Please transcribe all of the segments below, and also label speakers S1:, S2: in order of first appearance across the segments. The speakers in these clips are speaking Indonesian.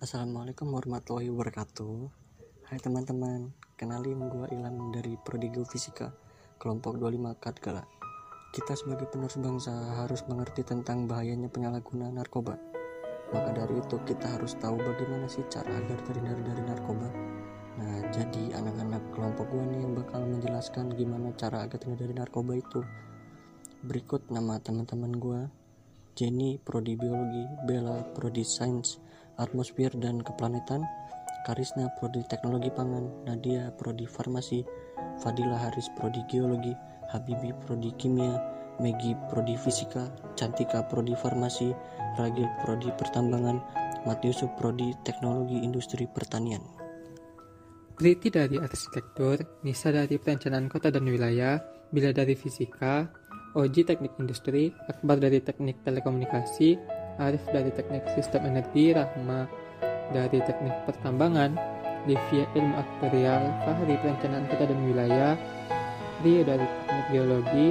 S1: Assalamualaikum warahmatullahi wabarakatuh. Hai teman-teman Kenalin gue Ilham dari Prodi Geofisika Kelompok 25 Katgala Kita sebagai penerus bangsa harus mengerti tentang bahayanya penyalahgunaan narkoba. Maka dari itu kita harus tahu bagaimana sih cara agar terhindar dari narkoba. Nah jadi anak-anak kelompok gue nih yang bakal menjelaskan gimana cara agar terhindar dari narkoba itu. Berikut nama teman-teman gue Jenny Prodi Biologi, Bella Prodi Sains, atmosfer dan keplanetan, Karisna Prodi Teknologi Pangan, Nadia Prodi Farmasi, Fadila Haris Prodi Geologi, Habibi Prodi Kimia, Megi Prodi Fisika, Cantika Prodi Farmasi, Ragil Prodi Pertambangan, Matiusuf Prodi Teknologi Industri Pertanian.
S2: Kriti dari arsitektur, Nisa dari perencanaan kota dan wilayah, Bila dari fisika, Oji teknik industri, Akbar dari teknik telekomunikasi, Arif dari teknik sistem energi, Rahma dari teknik pertambangan, Livia ilmu aktuarial, Fahri perencanaan kota dan wilayah, Ria dari teknik geologi,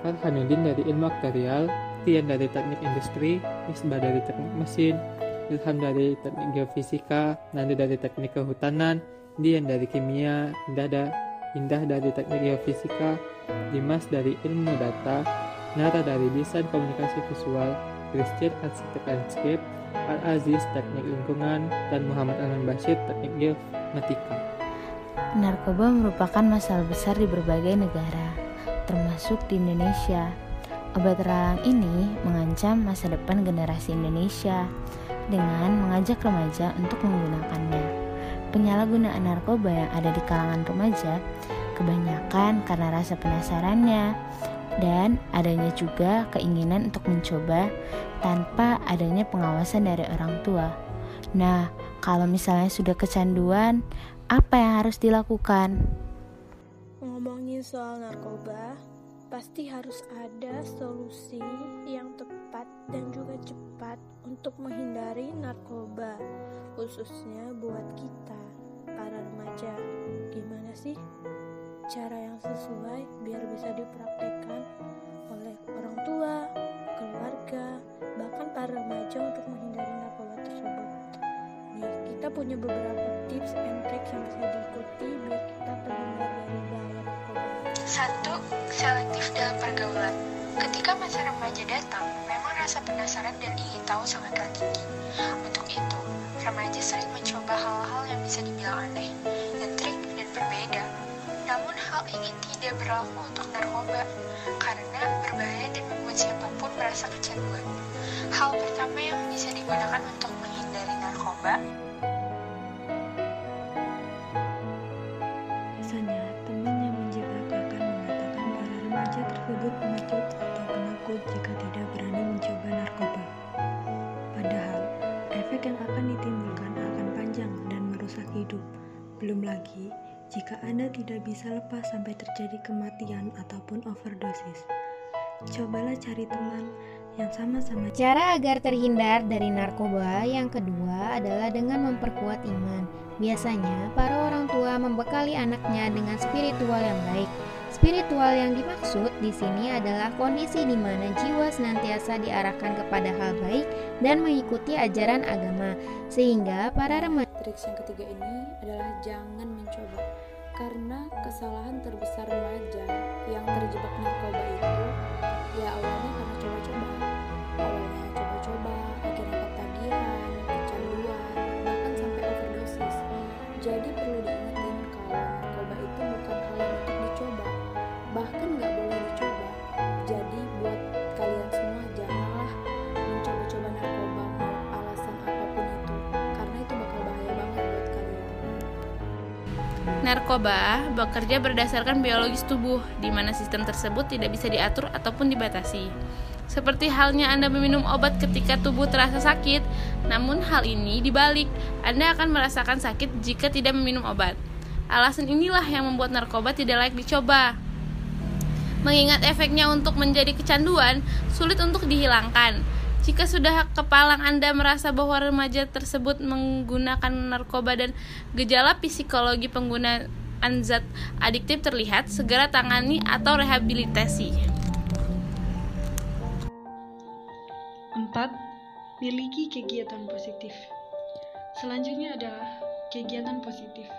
S2: Farhanuddin dari ilmu aktuarial, Tian dari teknik industri, Isbah dari teknik mesin, Ilham dari teknik geofisika, Nandi dari teknik kehutanan, Dian dari kimia, Indah, Indah dari teknik geofisika, Dimas dari ilmu data, Nara dari desain komunikasi visual, Christian Arsitek Landscape, Al-Aziz Teknik Lingkungan, dan Muhammad Anan Bashir Teknik Geomatika.
S3: Narkoba merupakan masalah besar di berbagai negara, termasuk di Indonesia. Obat terlarang ini mengancam masa depan generasi Indonesia dengan mengajak remaja untuk menggunakannya. Penyalahgunaan narkoba yang ada di kalangan remaja kebanyakan karena rasa penasarannya, dan adanya juga keinginan untuk mencoba tanpa adanya pengawasan dari orang tua. Nah, kalau misalnya sudah kecanduan, apa yang harus dilakukan?
S4: Ngomongin soal narkoba, pasti harus ada solusi yang tepat dan juga cepat untuk menghindari narkoba, khususnya buat kita, para remaja. Gimana sih? Cara yang sesuai biar bisa dipraktekkan oleh orang tua, keluarga, bahkan para remaja untuk menghindari narkoba tersebut. Nih, kita punya beberapa tips and tricks yang bisa diikuti biar kita terhindar dari bahaya narkoba.
S5: Satu, selektif dalam pergaulan. Ketika masa remaja datang, memang rasa penasaran dan ingin tahu sangatlah tinggi. Untuk itu, remaja sering mencoba hal-hal yang bisa dibilang aneh, ini tidak berlaku untuk narkoba karena berbahaya dan membuat siapa pun merasa kecanduan. Hal pertama yang bisa digunakan untuk menghindari narkoba
S4: Biasanya, teman yang menjebak akan mengatakan para remaja tersebut pengecut atau penakut jika tidak berani mencoba narkoba. Padahal, efek yang akan ditimbulkan akan panjang dan merusak hidup. Belum lagi, jika Anda tidak bisa lepas sampai terjadi kematian ataupun overdosis. Cobalah cari teman yang sama-sama.
S6: Cara agar terhindar dari narkoba yang kedua adalah dengan memperkuat iman. Biasanya, para orang tua membekali anaknya dengan spiritual yang baik. Spiritual yang dimaksud di sini adalah kondisi di mana jiwa senantiasa diarahkan kepada hal baik dan mengikuti ajaran agama, sehingga para remaja.
S7: Triks yang ketiga ini adalah jangan mencoba, karena kesalahan terbesar remaja yang terjebak narkoba itu ya awalnya Narkoba
S8: bekerja berdasarkan biologis tubuh, di mana sistem tersebut tidak bisa diatur ataupun dibatasi. Seperti halnya Anda meminum obat ketika tubuh terasa sakit, namun hal ini dibalik, Anda akan merasakan sakit jika tidak meminum obat. Alasan inilah yang membuat narkoba tidak layak dicoba. Mengingat efeknya untuk menjadi kecanduan, sulit untuk dihilangkan. Jika sudah kepalang Anda merasa bahwa remaja tersebut menggunakan narkoba dan gejala psikologi penggunaan zat adiktif terlihat, segera tangani atau rehabilitasi.
S9: 4. Miliki kegiatan positif. Selanjutnya adalah kegiatan positif.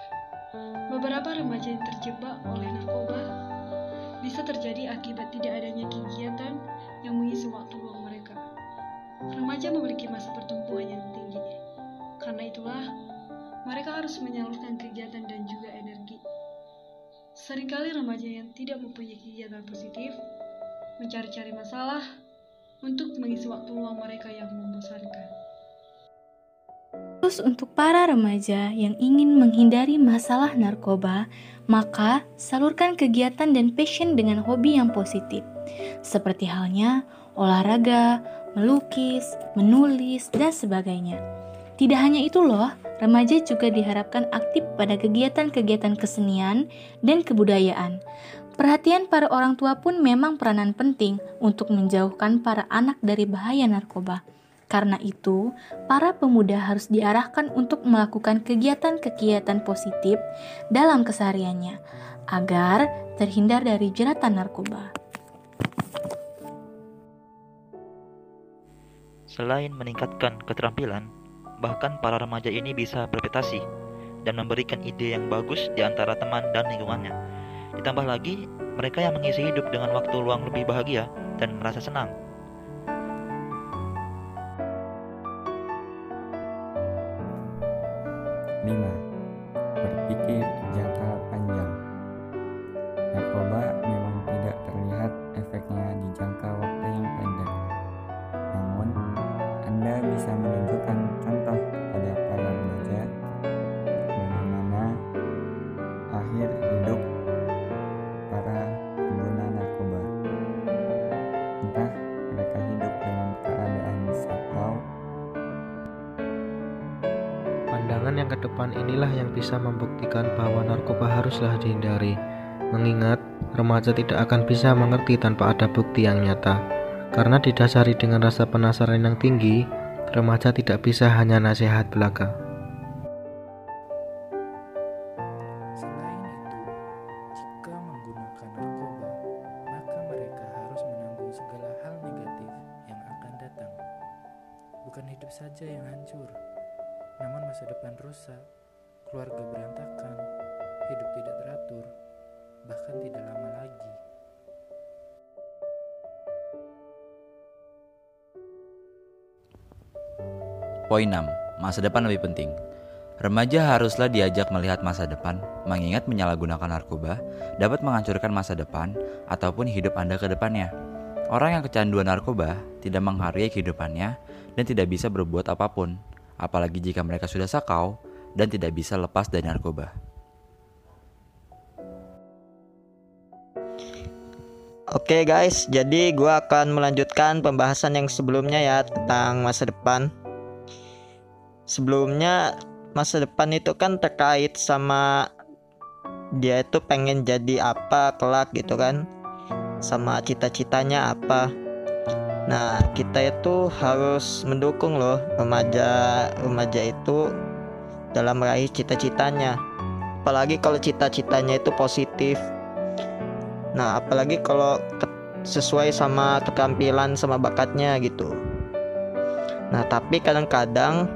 S9: Beberapa remaja yang terjebak oleh narkoba bisa terjadi akibat tidak adanya kegiatan yang mengisi waktu. Remaja memiliki masa pertumbuhan yang tinggi. Karena itulah, mereka harus menyalurkan kegiatan dan juga energi. Seringkali remaja yang tidak mempunyai kegiatan positif mencari-cari masalah untuk mengisi waktu luang mereka yang membosankan.
S10: Terus untuk para remaja yang ingin menghindari masalah narkoba, maka salurkan kegiatan dan passion dengan hobi yang positif. Seperti halnya olahraga, melukis, menulis, dan sebagainya. Tidak hanya itu loh, remaja juga diharapkan aktif pada kegiatan-kegiatan kesenian dan kebudayaan. Perhatian para orang tua pun memang peranan penting untuk menjauhkan para anak dari bahaya narkoba. Karena itu, para pemuda harus diarahkan untuk melakukan kegiatan-kegiatan positif dalam kesehariannya agar terhindar dari jeratan narkoba.
S11: Selain meningkatkan keterampilan, bahkan para remaja ini bisa berprestasi dan memberikan ide yang bagus di antara teman dan lingkungannya. Ditambah lagi, mereka yang mengisi hidup dengan waktu luang lebih bahagia dan merasa senang.
S12: Lima, berpikir jangka
S13: Pandangan yang ke depan inilah yang bisa membuktikan bahwa narkoba haruslah dihindari. Mengingat, remaja tidak akan bisa mengerti tanpa ada bukti yang nyata. Karena didasari dengan rasa penasaran yang tinggi, remaja tidak bisa hanya nasihat belaka.
S14: Masa depan rusak, keluarga berantakan, hidup tidak teratur, bahkan tidak lama lagi.
S15: Poin 6. Masa depan lebih penting. Remaja haruslah diajak melihat masa depan, mengingat menyalahgunakan narkoba dapat menghancurkan masa depan ataupun hidup Anda ke depannya. Orang yang kecanduan narkoba tidak menghargai kehidupannya dan tidak bisa berbuat apa pun, apalagi jika mereka sudah sakau dan tidak bisa lepas dari narkoba.
S16: Oke guys, jadi gue akan melanjutkan pembahasan yang sebelumnya ya tentang masa depan. Sebelumnya masa depan itu kan terkait sama dia itu pengen jadi apa kelak gitu kan, sama cita-citanya apa. Nah kita itu harus mendukung loh remaja remaja itu dalam meraih cita-citanya. Apalagi kalau cita-citanya itu positif. Nah, apalagi kalau sesuai sama keterampilan sama bakatnya gitu. Nah, tapi kadang-kadang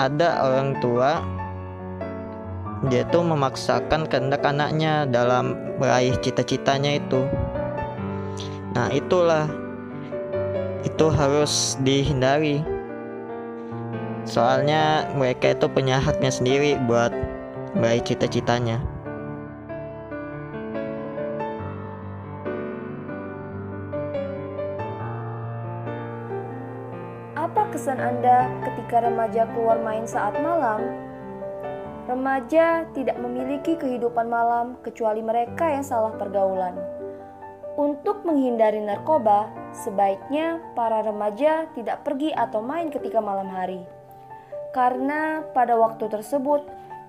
S16: ada orang tua dia tuh memaksakan kehendak anaknya dalam meraih cita-citanya itu. Nah, itulah itu harus dihindari. Soalnya mereka itu punya haknya sendiri buat meraih cita-citanya.
S17: Apa kesan Anda ketika remaja keluar main saat malam? Remaja tidak memiliki kehidupan malam kecuali mereka yang salah pergaulan. Untuk menghindari narkoba, sebaiknya para remaja tidak pergi atau main ketika malam hari. Karena pada waktu tersebut,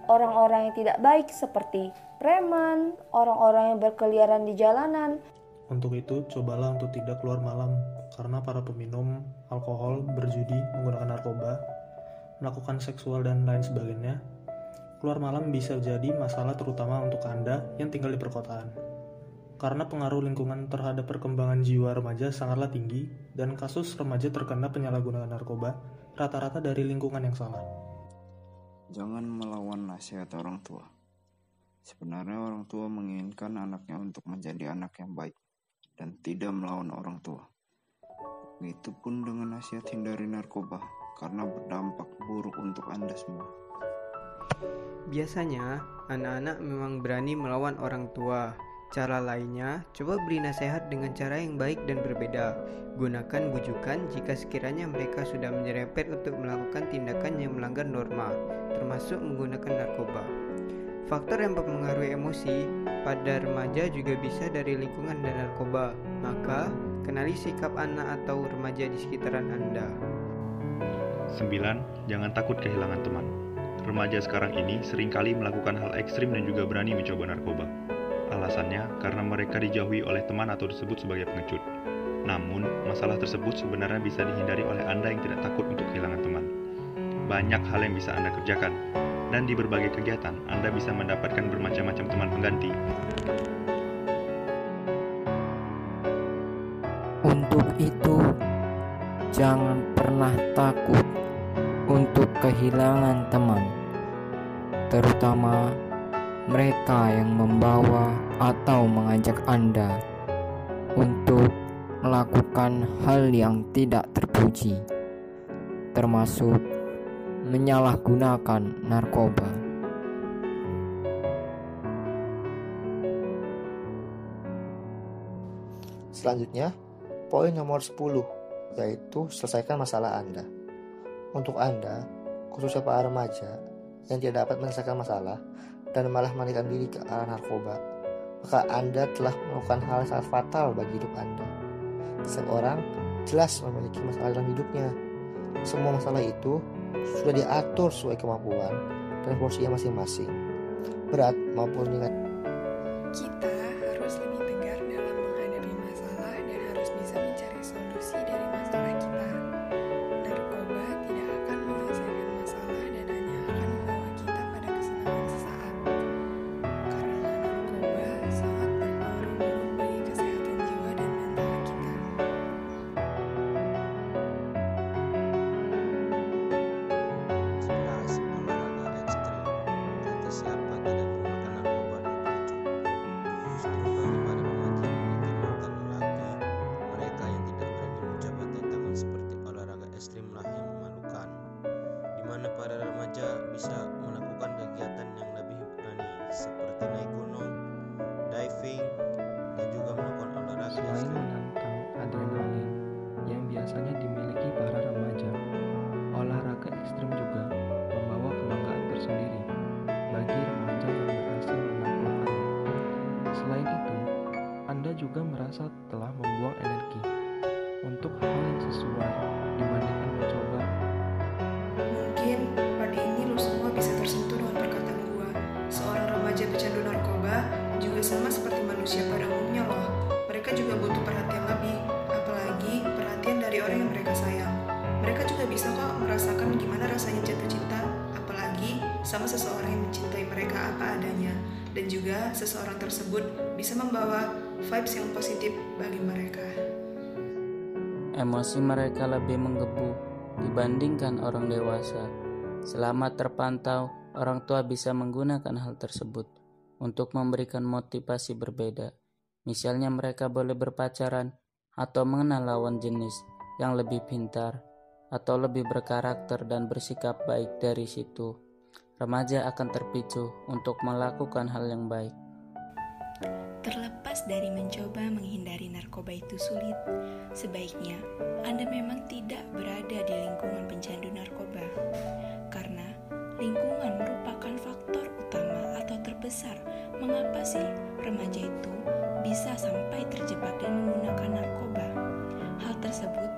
S17: orang-orang yang tidak baik seperti preman, orang-orang yang berkeliaran di jalanan,
S18: Untuk itu, cobalah untuk tidak keluar malam, karena para peminum alkohol, berjudi, menggunakan narkoba, melakukan seksual, dan lain sebagainya. Keluar malam bisa jadi masalah terutama untuk Anda yang tinggal di perkotaan. Karena pengaruh lingkungan terhadap perkembangan jiwa remaja sangatlah tinggi, dan kasus remaja terkena penyalahgunaan narkoba rata-rata dari lingkungan yang salah.
S19: Jangan melawan nasihat orang tua. Sebenarnya orang tua menginginkan anaknya untuk menjadi anak yang baik dan tidak melawan orang tua. Begitupun dengan nasihat hindari narkoba karena berdampak buruk untuk Anda semua.
S20: Biasanya, anak-anak memang berani melawan orang tua. Cara lainnya, coba beri nasihat dengan cara yang baik dan berbeda. Gunakan bujukan jika sekiranya mereka sudah menyerempet untuk melakukan tindakan yang melanggar norma, termasuk menggunakan narkoba. Faktor yang mempengaruhi emosi pada remaja juga bisa dari lingkungan dan narkoba. Maka, kenali sikap anak atau remaja di sekitaran Anda.
S21: 9. Jangan takut kehilangan teman. Remaja sekarang ini sering kali melakukan hal ekstrim dan juga berani mencoba narkoba. Alasannya karena mereka dijauhi oleh teman atau disebut sebagai pengecut. Namun, masalah tersebut sebenarnya bisa dihindari oleh Anda yang tidak takut untuk kehilangan teman. Banyak hal yang bisa Anda kerjakan, dan di berbagai kegiatan Anda bisa mendapatkan bermacam-macam teman pengganti.
S22: Untuk itu, jangan pernah takut untuk kehilangan teman, terutama mereka yang membawa atau mengajak Anda untuk melakukan hal yang tidak terpuji, termasuk menyalahgunakan narkoba.
S23: Selanjutnya, poin nomor 10 yaitu selesaikan masalah Anda. Untuk Anda, khususnya para remaja yang tidak dapat menyelesaikan masalah dan malah melarikan diri ke arah narkoba, maka Anda telah melakukan hal yang sangat fatal bagi hidup Anda. Setiap orang jelas memiliki masalah dalam hidupnya. Semua masalah itu sudah diatur sesuai kemampuan dan porsinya masing-masing. Berat maupun ringan.
S24: Kita
S12: merasa telah membuang energi untuk hal yang sesuai dibandingkan mencoba
S24: Mungkin pada ini lu semua bisa tersentuh dengan perkataan gua. Seorang remaja pecandu narkoba juga sama seperti manusia pada umumnya loh. Mereka juga butuh perhatian lebih, apalagi perhatian dari orang yang mereka sayang. Mereka juga bisa kok merasakan gimana rasanya jatuh cinta, apalagi sama seseorang yang mencintai mereka apa adanya. Dan juga seseorang tersebut bisa membawa vibes yang positif bagi mereka.
S25: Emosi mereka lebih menggebu dibandingkan orang dewasa. Selama terpantau, orang tua bisa menggunakan hal tersebut untuk memberikan motivasi berbeda. Misalnya mereka boleh berpacaran atau mengenal lawan jenis yang lebih pintar atau lebih berkarakter dan bersikap baik dari situ. Remaja akan terpicu untuk melakukan hal yang baik.
S26: Terlepas dari mencoba menghindari narkoba itu sulit, sebaiknya Anda memang tidak berada di lingkungan pencandu narkoba, karena lingkungan merupakan faktor utama atau terbesar mengapa sih remaja itu bisa sampai terjebak dan menggunakan narkoba. Hal tersebut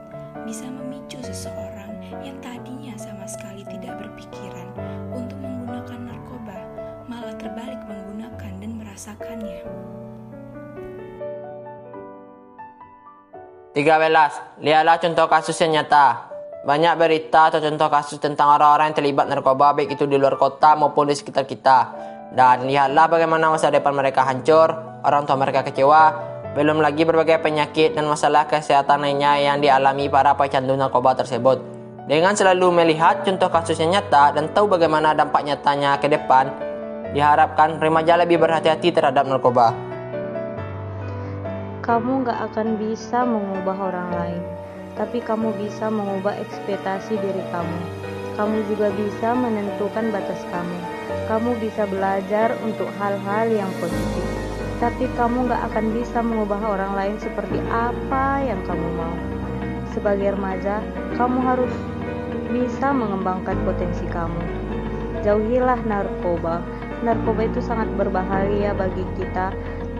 S26: bisa memicu seseorang yang tadinya sama sekali tidak berpikiran untuk menggunakan narkoba, malah terbalik menggunakan dan merasakannya.
S27: 13. Lihatlah contoh kasus yang nyata. Banyak berita atau contoh kasus tentang orang-orang yang terlibat narkoba baik itu di luar kota maupun di sekitar kita. Dan lihatlah bagaimana masa depan mereka hancur, orang tua mereka kecewa, belum lagi berbagai penyakit dan masalah kesehatan lainnya yang dialami para pecandu narkoba tersebut. Dengan selalu melihat contoh kasusnya nyata dan tahu bagaimana dampak nyatanya ke depan, diharapkan remaja lebih berhati-hati terhadap narkoba.
S28: Kamu gak akan bisa mengubah orang lain, tapi kamu bisa mengubah ekspektasi diri kamu. Kamu juga bisa menentukan batas kamu. Kamu bisa belajar untuk hal-hal yang positif, tapi kamu gak akan bisa mengubah orang lain seperti apa yang kamu mau. Sebagai remaja, kamu harus bisa mengembangkan potensi kamu. Jauhilah narkoba. Narkoba itu sangat berbahaya bagi kita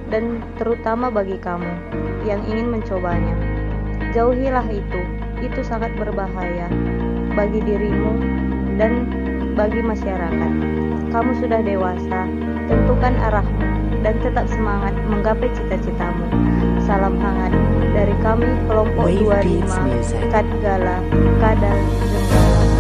S28: dan terutama bagi kamu yang ingin mencobanya. Jauhilah itu. Itu sangat berbahaya bagi dirimu dan bagi masyarakat. Kamu sudah dewasa, tentukan arahmu dan tetap semangat menggapai cita-citamu. Salam hangat dari kami kelompok 25 Katgala Kadal Jember.